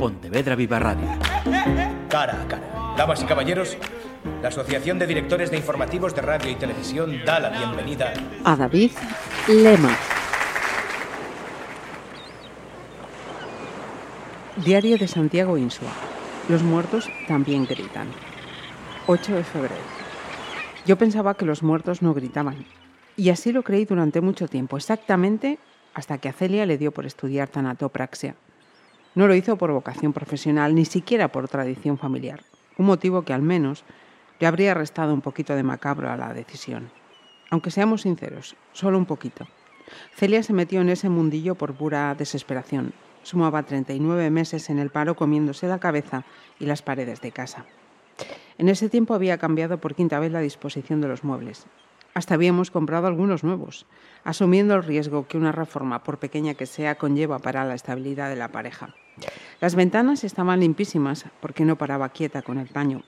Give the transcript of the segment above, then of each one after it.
Pontevedra Viva Radio. Cara a cara. Damas y caballeros, la Asociación de Directores de Informativos de Radio y Televisión da la bienvenida a David Lema. Diario de Santiago Insua. Los muertos también gritan. 8 de febrero. Yo pensaba que los muertos no gritaban. Y así lo creí durante mucho tiempo, exactamente hasta que a Celia le dio por estudiar tanatopraxia. No lo hizo por vocación profesional, ni siquiera por tradición familiar, un motivo que al menos le habría restado un poquito de macabro a la decisión. Aunque seamos sinceros, solo un poquito. Celia se metió en ese mundillo por pura desesperación. Sumaba 39 meses en el paro comiéndose la cabeza y las paredes de casa. En ese tiempo había cambiado por quinta vez la disposición de los muebles. Hasta habíamos comprado algunos nuevos, asumiendo el riesgo que una reforma, por pequeña que sea, conlleva para la estabilidad de la pareja. Las ventanas estaban limpísimas porque no paraba quieta con el paño.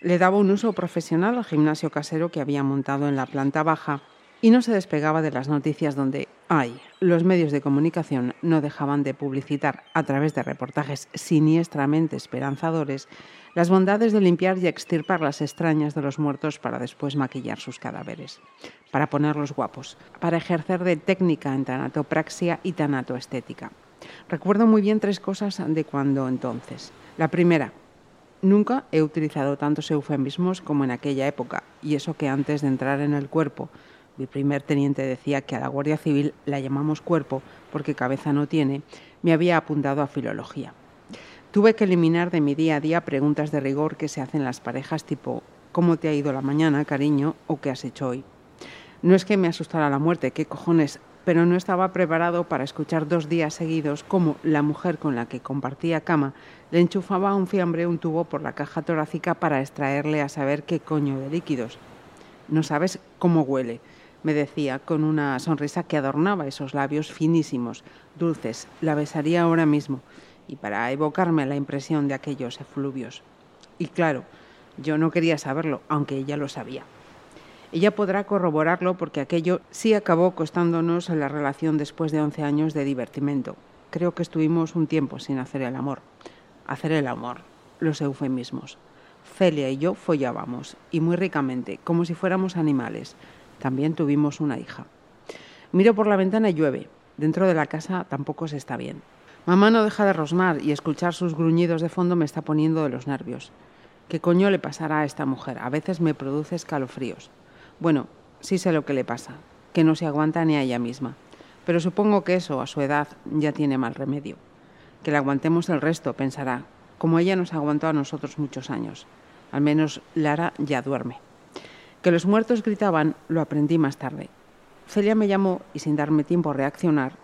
Le daba un uso profesional al gimnasio casero que había montado en la planta baja y no se despegaba de las noticias donde, ay, los medios de comunicación no dejaban de publicitar a través de reportajes siniestramente esperanzadores las bondades de limpiar y extirpar las extrañas de los muertos para después maquillar sus cadáveres, para ponerlos guapos, para ejercer de técnica en tanatopraxia y tanatoestética. Recuerdo muy bien tres cosas de cuando entonces. La primera, nunca he utilizado tantos eufemismos como en aquella época, y eso que antes de entrar en el cuerpo, mi primer teniente decía que a la Guardia Civil la llamamos cuerpo porque cabeza no tiene, me había apuntado a filología. Tuve que eliminar de mi día a día preguntas de rigor que se hacen las parejas tipo ¿cómo te ha ido la mañana, cariño? o ¿qué has hecho hoy? No es que me asustara la muerte, qué cojones, pero no estaba preparado para escuchar dos días seguidos cómo la mujer con la que compartía cama le enchufaba a un fiambre un tubo por la caja torácica para extraerle a saber qué coño de líquidos. No sabes cómo huele, me decía con una sonrisa que adornaba esos labios finísimos, dulces. La besaría ahora mismo y para evocarme la impresión de aquellos efluvios. Y claro, yo no quería saberlo, aunque ella lo sabía. Ella podrá corroborarlo porque aquello sí acabó costándonos la relación después de 11 años de divertimento. Creo que estuvimos un tiempo sin hacer el amor. Hacer el amor, los eufemismos. Celia y yo follábamos, y muy ricamente, como si fuéramos animales. También tuvimos una hija. Miro por la ventana y llueve. Dentro de la casa tampoco se está bien. Mamá no deja de rosmar y escuchar sus gruñidos de fondo me está poniendo de los nervios. ¿Qué coño le pasará a esta mujer? A veces me produce escalofríos. Bueno, sí sé lo que le pasa, que no se aguanta ni a ella misma. Pero supongo que eso, a su edad, ya tiene mal remedio. Que le aguantemos el resto, pensará, como ella nos aguantó a nosotros muchos años. Al menos Lara ya duerme. Que los muertos gritaban lo aprendí más tarde. Celia me llamó y sin darme tiempo a reaccionar,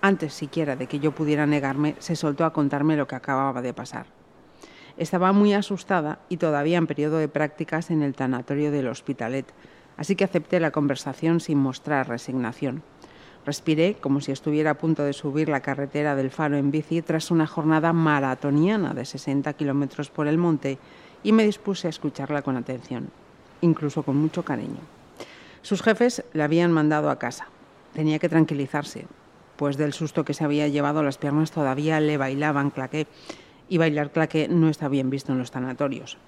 antes siquiera de que yo pudiera negarme, se soltó a contarme lo que acababa de pasar. Estaba muy asustada y todavía en periodo de prácticas en el tanatorio del Hospitalet, así que acepté la conversación sin mostrar resignación. Respiré como si estuviera a punto de subir la carretera del Faro en bici tras una jornada maratoniana de 60 kilómetros por el monte y me dispuse a escucharla con atención, incluso con mucho cariño. Sus jefes le habían mandado a casa. Tenía que tranquilizarse, pues del susto que se había llevado las piernas todavía le bailaban claqué y bailar claqué no está bien visto en los sanatorios.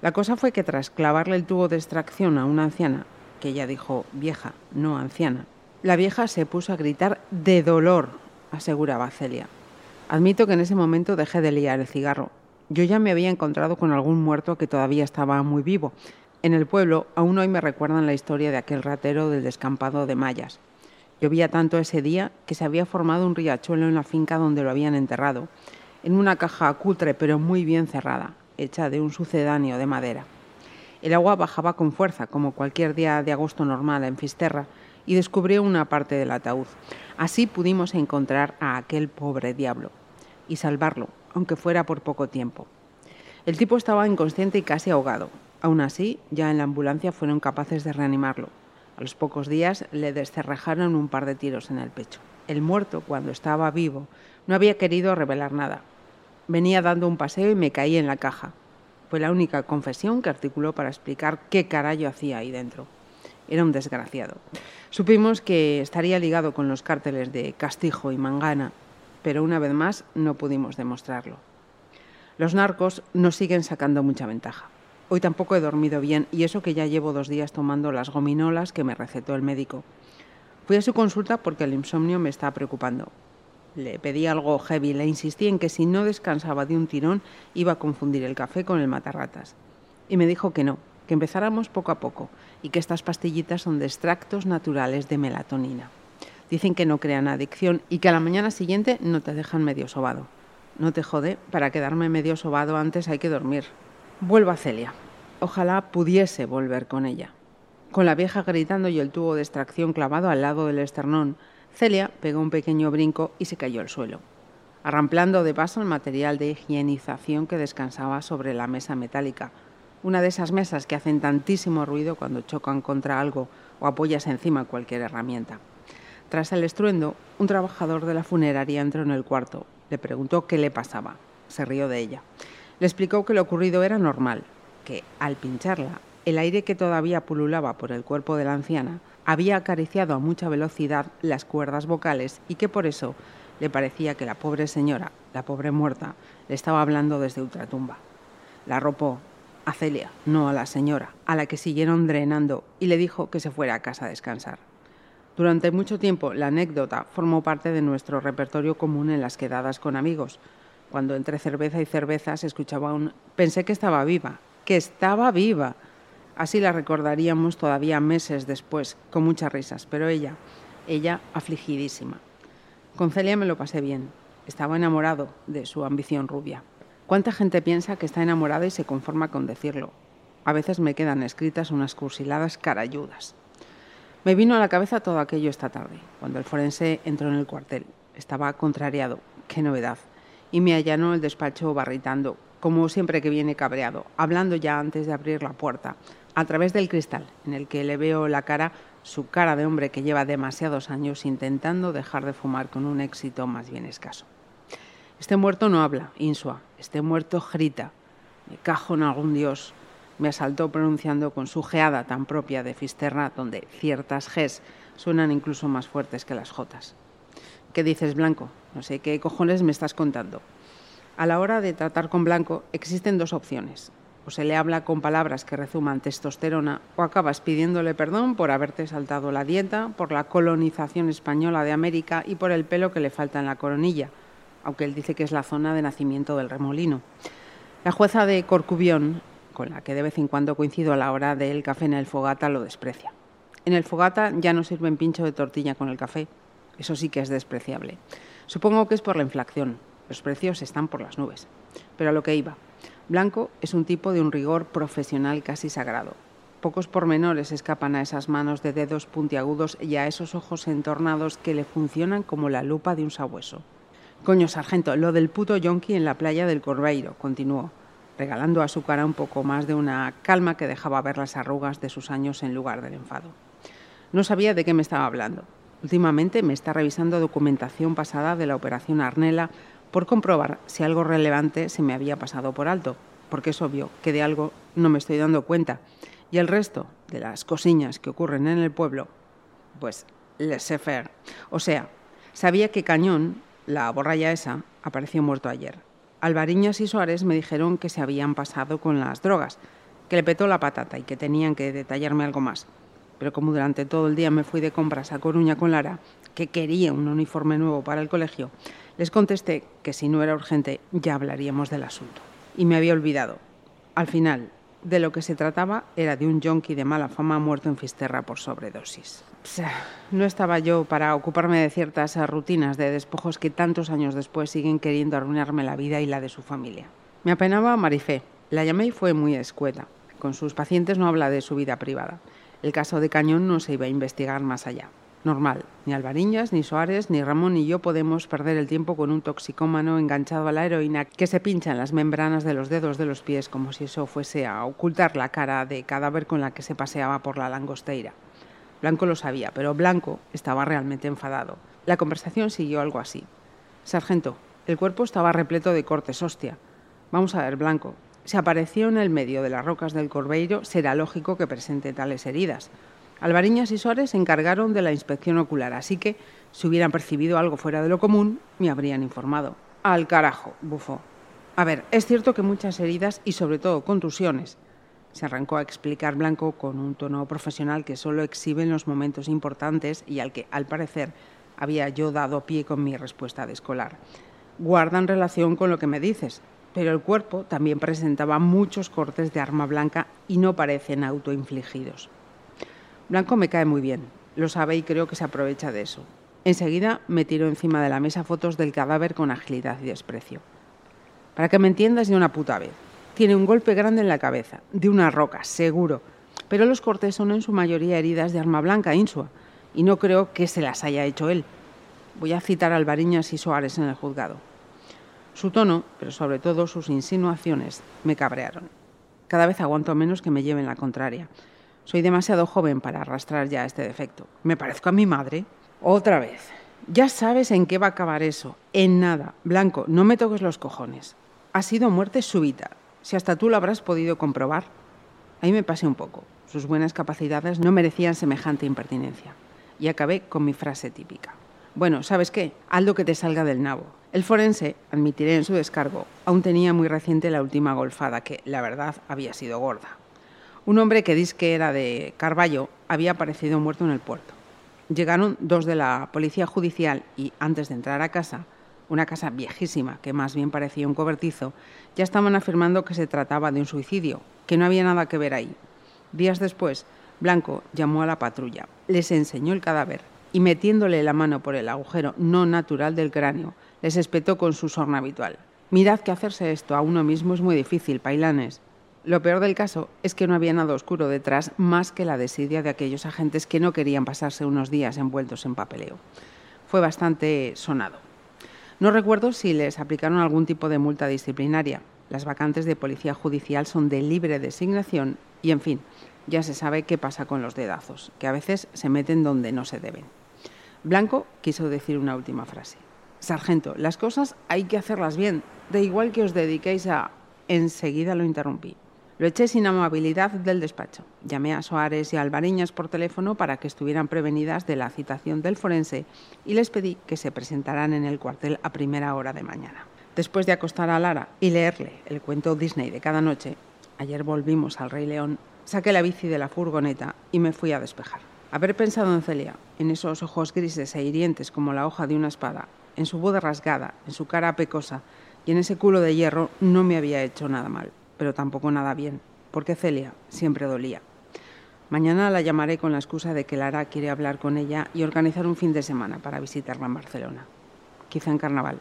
La cosa fue que tras clavarle el tubo de extracción a una anciana, que ella dijo vieja, no anciana, la vieja se puso a gritar de dolor, aseguraba Celia. Admito que en ese momento dejé de liar el cigarro. Yo ya me había encontrado con algún muerto que todavía estaba muy vivo. En el pueblo aún hoy me recuerdan la historia de aquel ratero del descampado de Mayas. Llovía tanto ese día que se había formado un riachuelo en la finca donde lo habían enterrado, en una caja cutre pero muy bien cerrada, hecha de un sucedáneo de madera. El agua bajaba con fuerza, como cualquier día de agosto normal en Fisterra, y descubrió una parte del ataúd. Así pudimos encontrar a aquel pobre diablo y salvarlo, aunque fuera por poco tiempo. El tipo estaba inconsciente y casi ahogado. Aún así, ya en la ambulancia fueron capaces de reanimarlo. A los pocos días le descerrajaron un par de tiros en el pecho. El muerto, cuando estaba vivo, no había querido revelar nada. Venía dando un paseo y me caí en la caja. Fue la única confesión que articuló para explicar qué carajo hacía ahí dentro. Era un desgraciado. Supimos que estaría ligado con los cárteles de Castijo y Mangana. pero una vez más no pudimos demostrarlo. Los narcos nos siguen sacando mucha ventaja. Hoy tampoco he dormido bien y eso que ya llevo dos días tomando las gominolas que me recetó el médico. Fui a su consulta porque el insomnio me está preocupando. Le pedí algo heavy, le insistí en que si no descansaba de un tirón iba a confundir el café con el matarratas. Y me dijo que no, que empezáramos poco a poco y que estas pastillitas son de extractos naturales de melatonina. Dicen que no crean adicción y que a la mañana siguiente no te dejan medio sobado. No te jode, para quedarme medio sobado antes hay que dormir. Vuelvo a Celia. Ojalá pudiese volver con ella. Con la vieja gritando y el tubo de extracción clavado al lado del esternón, Celia pegó un pequeño brinco y se cayó al suelo, arramplando de paso el material de higienización que descansaba sobre la mesa metálica, una de esas mesas que hacen tantísimo ruido cuando chocan contra algo o apoyas encima cualquier herramienta. Tras el estruendo, un trabajador de la funeraria entró en el cuarto. Le preguntó qué le pasaba. Se rió de ella. Le explicó que lo ocurrido era normal, que al pincharla, el aire que todavía pululaba por el cuerpo de la anciana había acariciado a mucha velocidad las cuerdas vocales y que por eso le parecía que la pobre señora, la pobre muerta, le estaba hablando desde ultratumba. La arropó a Celia, no a la señora, a la que siguieron drenando, y le dijo que se fuera a casa a descansar. Durante mucho tiempo la anécdota formó parte de nuestro repertorio común en las quedadas con amigos. Cuando entre cerveza y cerveza se escuchaba un pensé que estaba viva, que estaba viva. Así la recordaríamos todavía meses después, con muchas risas, pero ella, ella afligidísima. Con Celia me lo pasé bien. Estaba enamorado de su ambición rubia. ¿Cuánta gente piensa que está enamorada y se conforma con decirlo? A veces me quedan escritas unas cursiladas carayudas. Me vino a la cabeza todo aquello esta tarde, cuando el forense entró en el cuartel. Estaba contrariado, qué novedad, y me allanó el despacho barritando, como siempre que viene cabreado, hablando ya antes de abrir la puerta, a través del cristal, en el que le veo la cara, su cara de hombre que lleva demasiados años intentando dejar de fumar con un éxito más bien escaso. Este muerto no habla, insua, este muerto grita, me cajo en algún dios, me asaltó pronunciando con su geada tan propia de Fisterra, donde ciertas Gs suenan incluso más fuertes que las Jotas. ¿Qué dices, Blanco? No sé qué cojones me estás contando. A la hora de tratar con Blanco existen dos opciones. O se le habla con palabras que rezuman testosterona o acabas pidiéndole perdón por haberte saltado la dieta, por la colonización española de América y por el pelo que le falta en la coronilla, aunque él dice que es la zona de nacimiento del remolino. La jueza de Corcubión con la que de vez en cuando coincido a la hora del café en el fogata, lo desprecia. En el fogata ya no sirven pincho de tortilla con el café. Eso sí que es despreciable. Supongo que es por la inflación. Los precios están por las nubes. Pero a lo que iba. Blanco es un tipo de un rigor profesional casi sagrado. Pocos pormenores escapan a esas manos de dedos puntiagudos y a esos ojos entornados que le funcionan como la lupa de un sabueso. Coño, sargento, lo del puto yonki en la playa del Corbeiro, continuó regalando a su cara un poco más de una calma que dejaba ver las arrugas de sus años en lugar del enfado. No sabía de qué me estaba hablando. Últimamente me está revisando documentación pasada de la operación Arnela por comprobar si algo relevante se me había pasado por alto, porque es obvio que de algo no me estoy dando cuenta. Y el resto de las cosiñas que ocurren en el pueblo, pues les sé faire. O sea, sabía que Cañón, la borralla esa, apareció muerto ayer Alvariñas y Suárez me dijeron que se habían pasado con las drogas, que le petó la patata y que tenían que detallarme algo más. Pero como durante todo el día me fui de compras a Coruña con Lara, que quería un uniforme nuevo para el colegio, les contesté que si no era urgente ya hablaríamos del asunto. Y me había olvidado. Al final, de lo que se trataba era de un yonki de mala fama muerto en Fisterra por sobredosis. no estaba yo para ocuparme de ciertas rutinas de despojos que tantos años después siguen queriendo arruinarme la vida y la de su familia. Me apenaba Marifé. La llamé y fue muy escueta. Con sus pacientes no habla de su vida privada. El caso de Cañón no se iba a investigar más allá normal. Ni Alvariñas, ni Soares, ni Ramón ni yo podemos perder el tiempo con un toxicómano enganchado a la heroína que se pincha en las membranas de los dedos de los pies como si eso fuese a ocultar la cara de cadáver con la que se paseaba por la langosteira. Blanco lo sabía, pero Blanco estaba realmente enfadado. La conversación siguió algo así. Sargento, el cuerpo estaba repleto de cortes, hostia. Vamos a ver, Blanco. Si apareció en el medio de las rocas del Corbeiro, será lógico que presente tales heridas. Alvariñas y Suárez se encargaron de la inspección ocular, así que si hubieran percibido algo fuera de lo común, me habrían informado. Al carajo, bufó. A ver, es cierto que muchas heridas y sobre todo contusiones. Se arrancó a explicar Blanco con un tono profesional que solo exhibe en los momentos importantes y al que, al parecer, había yo dado pie con mi respuesta de escolar. Guardan relación con lo que me dices, pero el cuerpo también presentaba muchos cortes de arma blanca y no parecen autoinfligidos. Blanco me cae muy bien, lo sabe y creo que se aprovecha de eso. Enseguida me tiró encima de la mesa fotos del cadáver con agilidad y desprecio. Para que me entiendas de una puta vez, tiene un golpe grande en la cabeza, de una roca, seguro, pero los cortes son en su mayoría heridas de arma blanca insua, y no creo que se las haya hecho él. Voy a citar a Alvariñas y Soares en el juzgado. Su tono, pero sobre todo sus insinuaciones, me cabrearon. Cada vez aguanto menos que me lleven la contraria. Soy demasiado joven para arrastrar ya este defecto. ¿Me parezco a mi madre? Otra vez. Ya sabes en qué va a acabar eso. En nada. Blanco, no me toques los cojones. Ha sido muerte súbita. Si hasta tú lo habrás podido comprobar. Ahí me pasé un poco. Sus buenas capacidades no merecían semejante impertinencia. Y acabé con mi frase típica. Bueno, ¿sabes qué? Aldo que te salga del nabo. El forense, admitiré en su descargo, aún tenía muy reciente la última golfada, que, la verdad, había sido gorda. Un hombre que dice que era de Carballo había aparecido muerto en el puerto. Llegaron dos de la policía judicial y, antes de entrar a casa, una casa viejísima que más bien parecía un cobertizo, ya estaban afirmando que se trataba de un suicidio, que no había nada que ver ahí. Días después, Blanco llamó a la patrulla, les enseñó el cadáver y metiéndole la mano por el agujero no natural del cráneo, les espetó con su sorna habitual. Mirad que hacerse esto a uno mismo es muy difícil, pailanes. Lo peor del caso es que no había nada oscuro detrás más que la desidia de aquellos agentes que no querían pasarse unos días envueltos en papeleo. Fue bastante sonado. No recuerdo si les aplicaron algún tipo de multa disciplinaria. Las vacantes de policía judicial son de libre designación y, en fin, ya se sabe qué pasa con los dedazos, que a veces se meten donde no se deben. Blanco quiso decir una última frase. Sargento, las cosas hay que hacerlas bien, de igual que os dediquéis a... Enseguida lo interrumpí. Lo eché sin amabilidad del despacho. Llamé a Soares y a Alvareñas por teléfono para que estuvieran prevenidas de la citación del forense y les pedí que se presentaran en el cuartel a primera hora de mañana. Después de acostar a Lara y leerle el cuento Disney de cada noche, ayer volvimos al Rey León, saqué la bici de la furgoneta y me fui a despejar. Haber pensado en Celia, en esos ojos grises e hirientes como la hoja de una espada, en su voz rasgada, en su cara pecosa y en ese culo de hierro, no me había hecho nada mal pero tampoco nada bien, porque Celia siempre dolía. Mañana la llamaré con la excusa de que Lara quiere hablar con ella y organizar un fin de semana para visitarla en Barcelona, quizá en carnaval.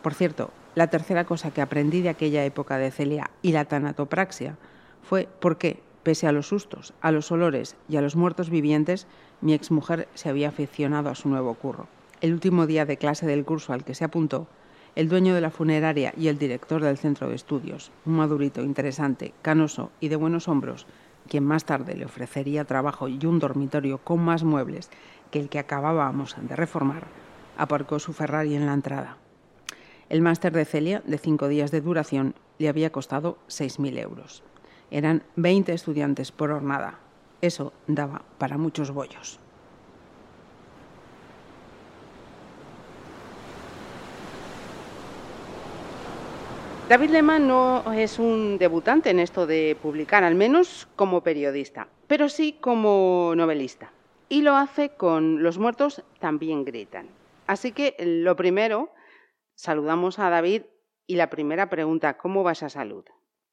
Por cierto, la tercera cosa que aprendí de aquella época de Celia y la tanatopraxia fue por qué, pese a los sustos, a los olores y a los muertos vivientes, mi exmujer se había aficionado a su nuevo curro. El último día de clase del curso al que se apuntó, el dueño de la funeraria y el director del centro de estudios, un madurito interesante, canoso y de buenos hombros, quien más tarde le ofrecería trabajo y un dormitorio con más muebles que el que acabábamos de reformar, aparcó su Ferrari en la entrada. El máster de Celia, de cinco días de duración, le había costado 6.000 euros. Eran 20 estudiantes por jornada. Eso daba para muchos bollos. David Lehmann no es un debutante en esto de publicar, al menos como periodista, pero sí como novelista. Y lo hace con Los muertos también gritan. Así que lo primero, saludamos a David y la primera pregunta, ¿cómo va esa salud?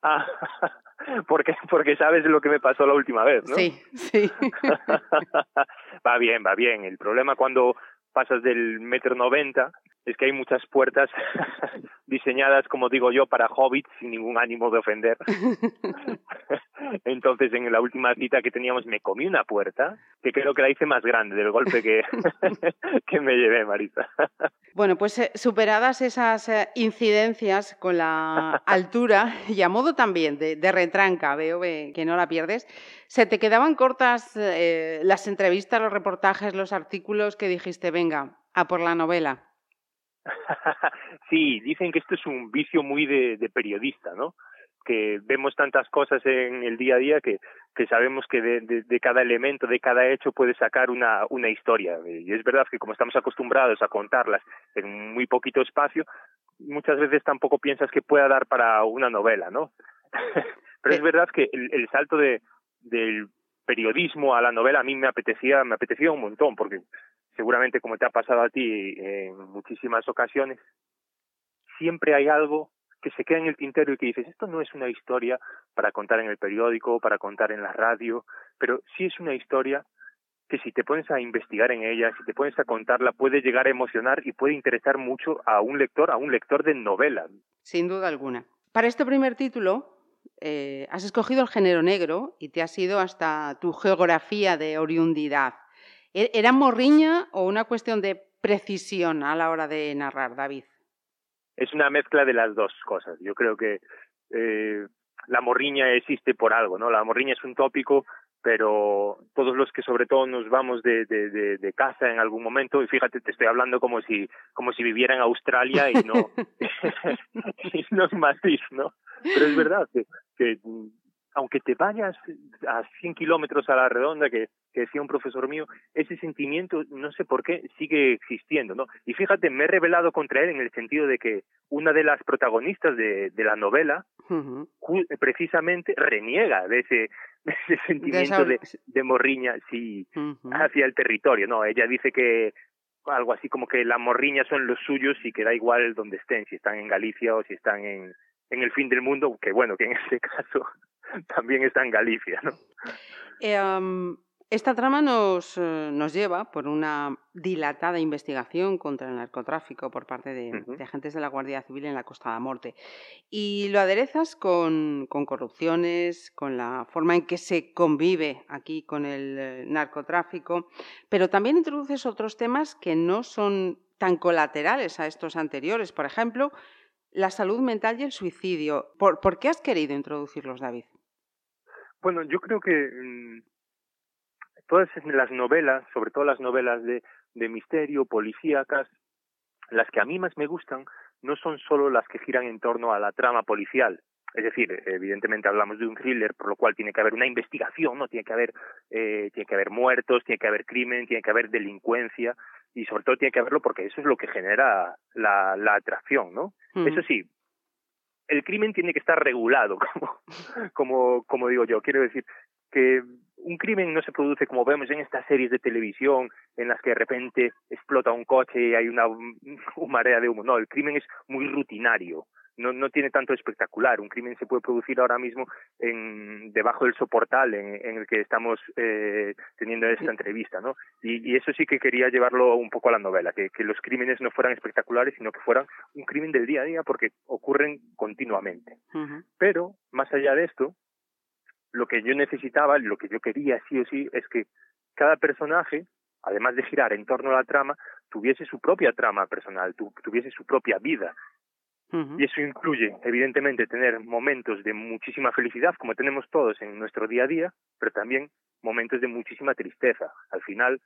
Ah, porque, porque sabes lo que me pasó la última vez, ¿no? Sí, sí. va bien, va bien. El problema cuando pasas del metro noventa es que hay muchas puertas diseñadas, como digo yo, para hobbits sin ningún ánimo de ofender. Entonces, en la última cita que teníamos, me comí una puerta que creo que la hice más grande del golpe que, que me llevé, Marisa. Bueno, pues eh, superadas esas eh, incidencias con la altura y a modo también de, de retranca, veo que no la pierdes, ¿se te quedaban cortas eh, las entrevistas, los reportajes, los artículos que dijiste, venga, a por la novela? sí, dicen que esto es un vicio muy de, de periodista, ¿no? que vemos tantas cosas en el día a día que, que sabemos que de, de, cada elemento, de cada hecho puede sacar una, una historia. Y es verdad que como estamos acostumbrados a contarlas en muy poquito espacio, muchas veces tampoco piensas que pueda dar para una novela, ¿no? Pero es verdad que el, el salto de, del periodismo a la novela a mí me apetecía, me apetecía un montón, porque seguramente como te ha pasado a ti en muchísimas ocasiones, siempre hay algo que se queda en el tintero y que dices, esto no es una historia para contar en el periódico, para contar en la radio, pero sí es una historia que si te pones a investigar en ella, si te pones a contarla, puede llegar a emocionar y puede interesar mucho a un lector, a un lector de novela. Sin duda alguna. Para este primer título, eh, has escogido el género negro y te has ido hasta tu geografía de oriundidad. ¿E-, ¿Era morriña o una cuestión de precisión a la hora de narrar, David? Es una mezcla de las dos cosas. Yo creo que eh, la morriña existe por algo, ¿no? La morriña es un tópico, pero todos los que sobre todo nos vamos de, de, de, de, casa en algún momento, y fíjate, te estoy hablando como si, como si viviera en Australia y no, y no es Madrid, ¿no? Pero es verdad que, que aunque te vayas a 100 kilómetros a la redonda, que, que, decía un profesor mío, ese sentimiento, no sé por qué, sigue existiendo, ¿no? Y fíjate, me he revelado contra él en el sentido de que una de las protagonistas de, de la novela, precisamente, reniega de ese, ese sentimiento de, de, morriña sí, hacia el territorio, ¿no? Ella dice que algo así como que la morriña son los suyos y que da igual donde estén, si están en Galicia o si están en, en el fin del mundo, que bueno, que en este caso también está en Galicia, ¿no? Eh, um, esta trama nos, uh, nos lleva por una dilatada investigación contra el narcotráfico por parte de, uh -huh. de, agentes de la Guardia Civil en la Costa de la Morte. Y lo aderezas con, con, corrupciones, con la forma en que se convive aquí con el eh, narcotráfico, pero también introduces otros temas que no son tan colaterales a estos anteriores. Por ejemplo, la salud mental y el suicidio. ¿Por, ¿por qué has querido introducirlos, David? Bueno, yo creo que mmm, todas las novelas, sobre todo las novelas de, de misterio, policíacas, las que a mí más me gustan no son solo las que giran en torno a la trama policial. Es decir, evidentemente hablamos de un thriller, por lo cual tiene que haber una investigación, no tiene que haber eh, tiene que haber muertos, tiene que haber crimen, tiene que haber delincuencia y sobre todo tiene que haberlo porque eso es lo que genera la, la atracción, ¿no? Mm. Eso sí, el crimen tiene que estar regulado, como, como, como digo yo. Quiero decir que un crimen no se produce como vemos en estas series de televisión en las que de repente explota un coche y hay una, una marea de humo. No, el crimen es muy rutinario no, no tiene tanto espectacular. Un crimen se puede producir ahora mismo en, debajo del soportal en, en el que estamos eh, teniendo esta entrevista, ¿no? Y, y, eso sí que quería llevarlo un poco a la novela, que, que los crímenes no fueran espectaculares, sino que fueran un crimen del día a día porque ocurren continuamente. Uh -huh. Pero, más allá de esto, lo que yo necesitaba, lo que yo quería sí o sí, es que cada personaje, además de girar en torno a la trama, tuviese su propia trama personal, tu, tuviese su propia vida, y eso incluye, evidentemente, tener momentos de muchísima felicidad, como tenemos todos en nuestro día a día, pero también momentos de muchísima tristeza. Al final,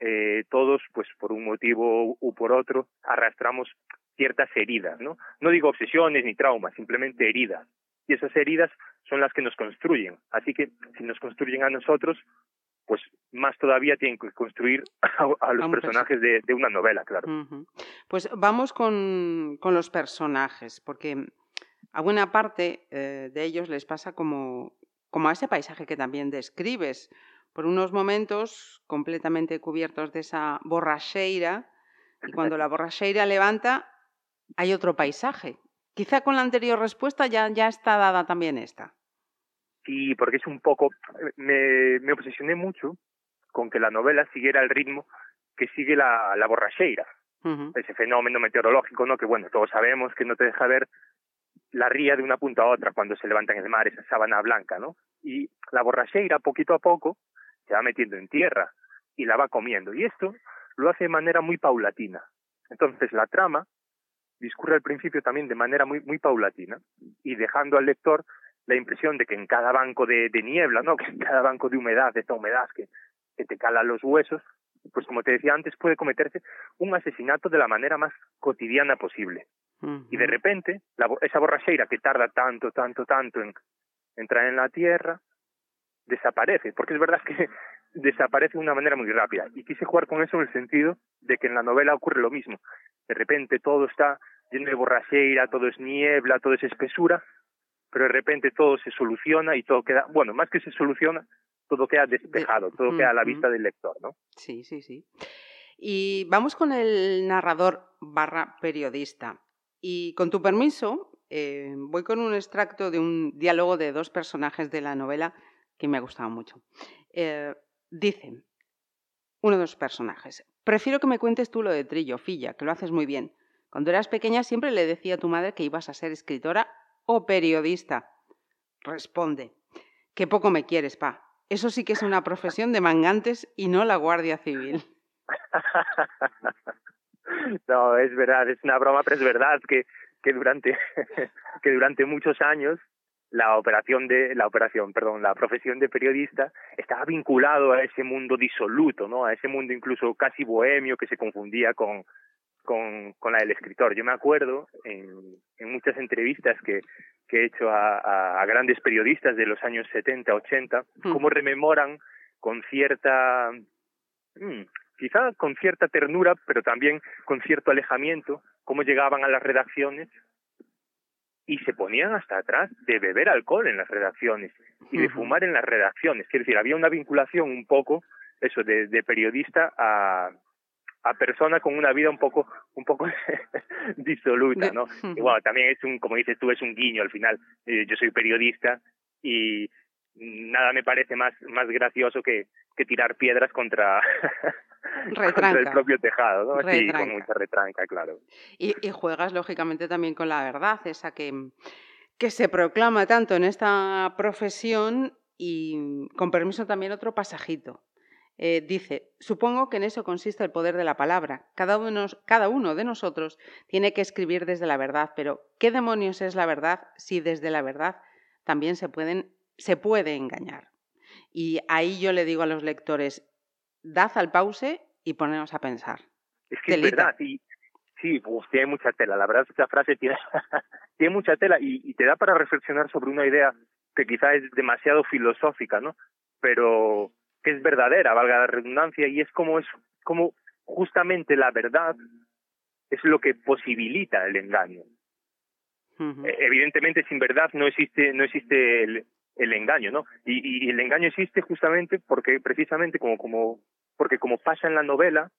eh, todos, pues por un motivo u por otro, arrastramos ciertas heridas, ¿no? No digo obsesiones ni traumas, simplemente heridas. Y esas heridas son las que nos construyen. Así que si nos construyen a nosotros, pues más todavía tienen que construir a, a los personajes de, de, una novela, claro. Uh -huh. Pues vamos con, con, los personajes, porque a buena parte eh, de ellos les pasa como, como a ese paisaje que también describes, por unos momentos completamente cubiertos de esa borracheira, y cuando la borracheira levanta, hay otro paisaje. Quizá con la anterior respuesta ya, ya está dada también esta. Sí, porque es un poco, me, me obsesioné mucho con que la novela siguiera el ritmo que sigue la, la borracheira, uh -huh. ese fenómeno meteorológico, ¿no? Que bueno, todos sabemos que no te deja ver la ría de una punta a otra cuando se levanta en el mar, esa sábana blanca, ¿no? Y la borracheira, poquito a poco, se va metiendo en tierra y la va comiendo. Y esto lo hace de manera muy paulatina. Entonces la trama discurre al principio también de manera muy, muy paulatina y dejando al lector la impresión de que en cada banco de, de niebla, ¿no? que en cada banco de humedad, de esta humedad que, que te cala los huesos, pues como te decía antes, puede cometerse un asesinato de la manera más cotidiana posible. Y de repente, la, esa borracheira que tarda tanto, tanto, tanto en entrar en la tierra, desaparece, porque es verdad que desaparece de una manera muy rápida. Y quise jugar con eso en el sentido de que en la novela ocurre lo mismo. De repente todo está lleno de borracheira, todo es niebla, todo es espesura, pero de repente todo se soluciona y todo queda, bueno, más que se soluciona, todo queda despejado, todo queda a la vista del lector, ¿no? Sí, sí, sí. Y vamos con el narrador barra periodista. Y con tu permiso, eh, voy con un extracto de un diálogo de dos personajes de la novela que me ha gustado mucho. Eh, dicen, uno de los personajes, prefiero que me cuentes tú lo de Trillo, Filla, que lo haces muy bien. Cuando eras pequeña siempre le decía a tu madre que ibas a ser escritora o periodista. Responde, que poco me quieres, pa. Eso sí que es una profesión de mangantes y no la Guardia Civil. no, es verdad, es una broma, pero es verdad que, que durante que durante muchos años la operación de la operación, perdón, la profesión de periodista estaba vinculado a ese mundo disoluto, ¿no? A ese mundo incluso casi bohemio que se confundía con con, con la del escritor. Yo me acuerdo en, en muchas entrevistas que, que he hecho a, a, grandes periodistas de los años 70, 80, mm. cómo rememoran con cierta, mm, quizá con cierta ternura, pero también con cierto alejamiento, cómo llegaban a las redacciones y se ponían hasta atrás de beber alcohol en las redacciones y de fumar en las redacciones. Quiero decir, había una vinculación un poco, eso, de, de periodista a, a persona con una vida un poco un poco disoluta, ¿no? Y bueno, también es un, como dices tú, es un guiño al final. Eh, yo soy periodista y nada me parece más más gracioso que, que tirar piedras contra, contra el propio tejado, ¿no? Sí, con mucha retranca, claro. Y, y juegas lógicamente también con la verdad, esa que que se proclama tanto en esta profesión y con permiso también otro pasajito eh, dice, supongo que en eso consiste el poder de la palabra. Cada uno, cada uno de nosotros tiene que escribir desde la verdad, pero ¿qué demonios es la verdad si desde la verdad también se, pueden, se puede engañar? Y ahí yo le digo a los lectores, dad al pause y poneros a pensar. Es que es verdad, sí, sí tiene mucha tela. La verdad, esa frase tiene, tiene mucha tela y, y te da para reflexionar sobre una idea que quizá es demasiado filosófica, ¿no? Pero que es verdadera, valga la redundancia, y es como es como justamente la verdad es lo que posibilita el engaño. E, evidentemente sin verdad no existe no existe el, el engaño, ¿no? Y, y, el engaño existe justamente porque precisamente como como porque como pasa en la novela,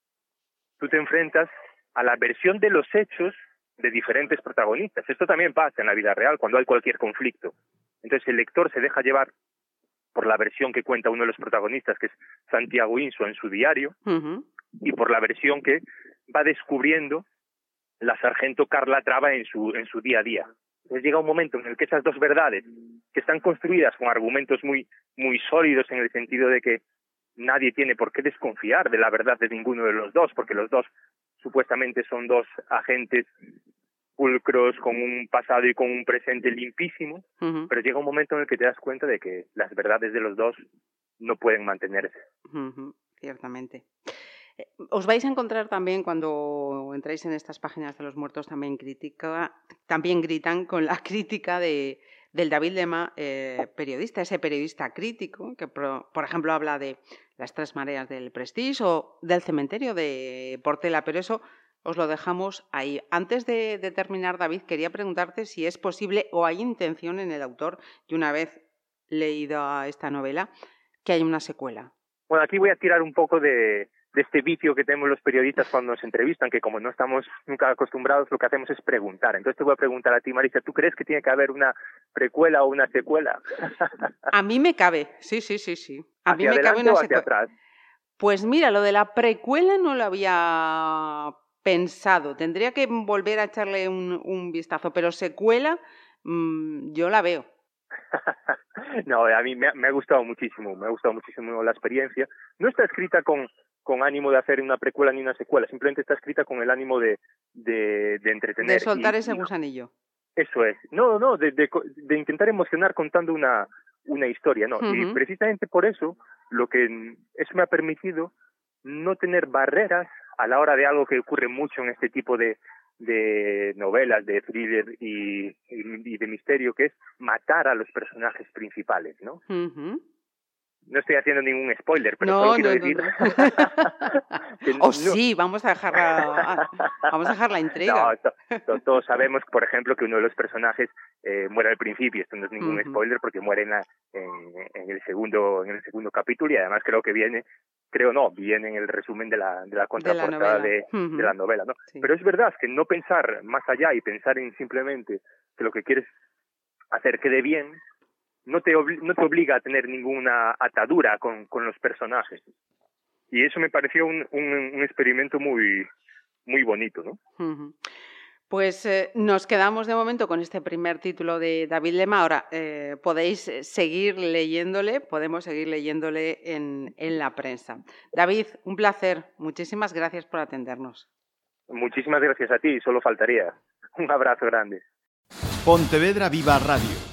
tú te enfrentas a la versión de los hechos de diferentes protagonistas. Esto también pasa en la vida real cuando hay cualquier conflicto. Entonces el lector se deja llevar por la versión que cuenta uno de los protagonistas, que es Santiago Insua en su diario, y por la versión que va descubriendo la sargento Carla Traba en su, en su día a día. Entonces llega un momento en el que esas dos verdades, que están construidas con argumentos muy, muy sólidos en el sentido de que nadie tiene por qué desconfiar de la verdad de ninguno de los dos, porque los dos supuestamente son dos agentes pulcros, con un pasado y con un presente limpísimo, pero llega un momento en el que te das cuenta de que las verdades de los dos no pueden mantenerse. Ciertamente. Eh, os vais a encontrar también cuando entráis en estas páginas de los muertos también crítica, también gritan con la crítica de, del David Lema, eh, periodista, ese periodista crítico que, por, ejemplo, habla de las tres mareas del Prestige o del cementerio de Portela, pero eso os lo dejamos ahí. Antes de, terminar, David, quería preguntarte si es posible o hay intención en el autor, y una vez leído esta novela, que haya una secuela. Bueno, aquí voy a tirar un poco de, este vicio que tenemos los periodistas cuando nos entrevistan, que como no estamos nunca acostumbrados, lo que hacemos es preguntar. Entonces te voy a preguntar a ti, Marisa, ¿tú crees que tiene que haber una precuela o una secuela? a mí me cabe, sí, sí, sí, sí. A mí me cabe una secuela. Atrás? Pues mira, lo de la precuela no lo había pensado. Tendría que volver a echarle un, un vistazo, pero secuela mmm, yo la veo. no, a mí me ha, me ha, gustado muchísimo, me ha gustado muchísimo la experiencia. No está escrita con, con ánimo de hacer una precuela ni una secuela, simplemente está escrita con el ánimo de, de, de entretener. De soltar ese gusanillo. Eso es. No, no, de, de, de intentar emocionar contando una, una historia, ¿no? Uh -huh. Y precisamente por eso, lo que eso me ha permitido no tener barreras a la hora de algo que ocurre mucho en este tipo de, de novelas de thriller y, y, de misterio, que es matar a los personajes principales, ¿no? No estoy haciendo ningún spoiler, pero solo quiero decir. o sí, vamos a dejar la, vamos a dejar la intriga. todos sabemos, por ejemplo, que uno de los personajes eh, muere al principio. Esto no es ningún spoiler porque muere en, en, el segundo en el segundo capítulo y además creo que viene, creo no, viene en el resumen de la, de la contraportada de, la novela, ¿no? Pero es verdad que no pensar más allá y pensar en simplemente que lo que quieres hacer quede bien no te, no te obliga a tener ninguna atadura con, con los personajes. Y eso me pareció un, un, experimento muy, muy bonito, ¿no? Pues eh, nos quedamos de momento con este primer título de David Lema. Ahora eh, podéis seguir leyéndole, podemos seguir leyéndole en, en la prensa. David, un placer. Muchísimas gracias por atendernos. Muchísimas gracias a ti, solo faltaría. Un abrazo grande. Pontevedra Viva Radio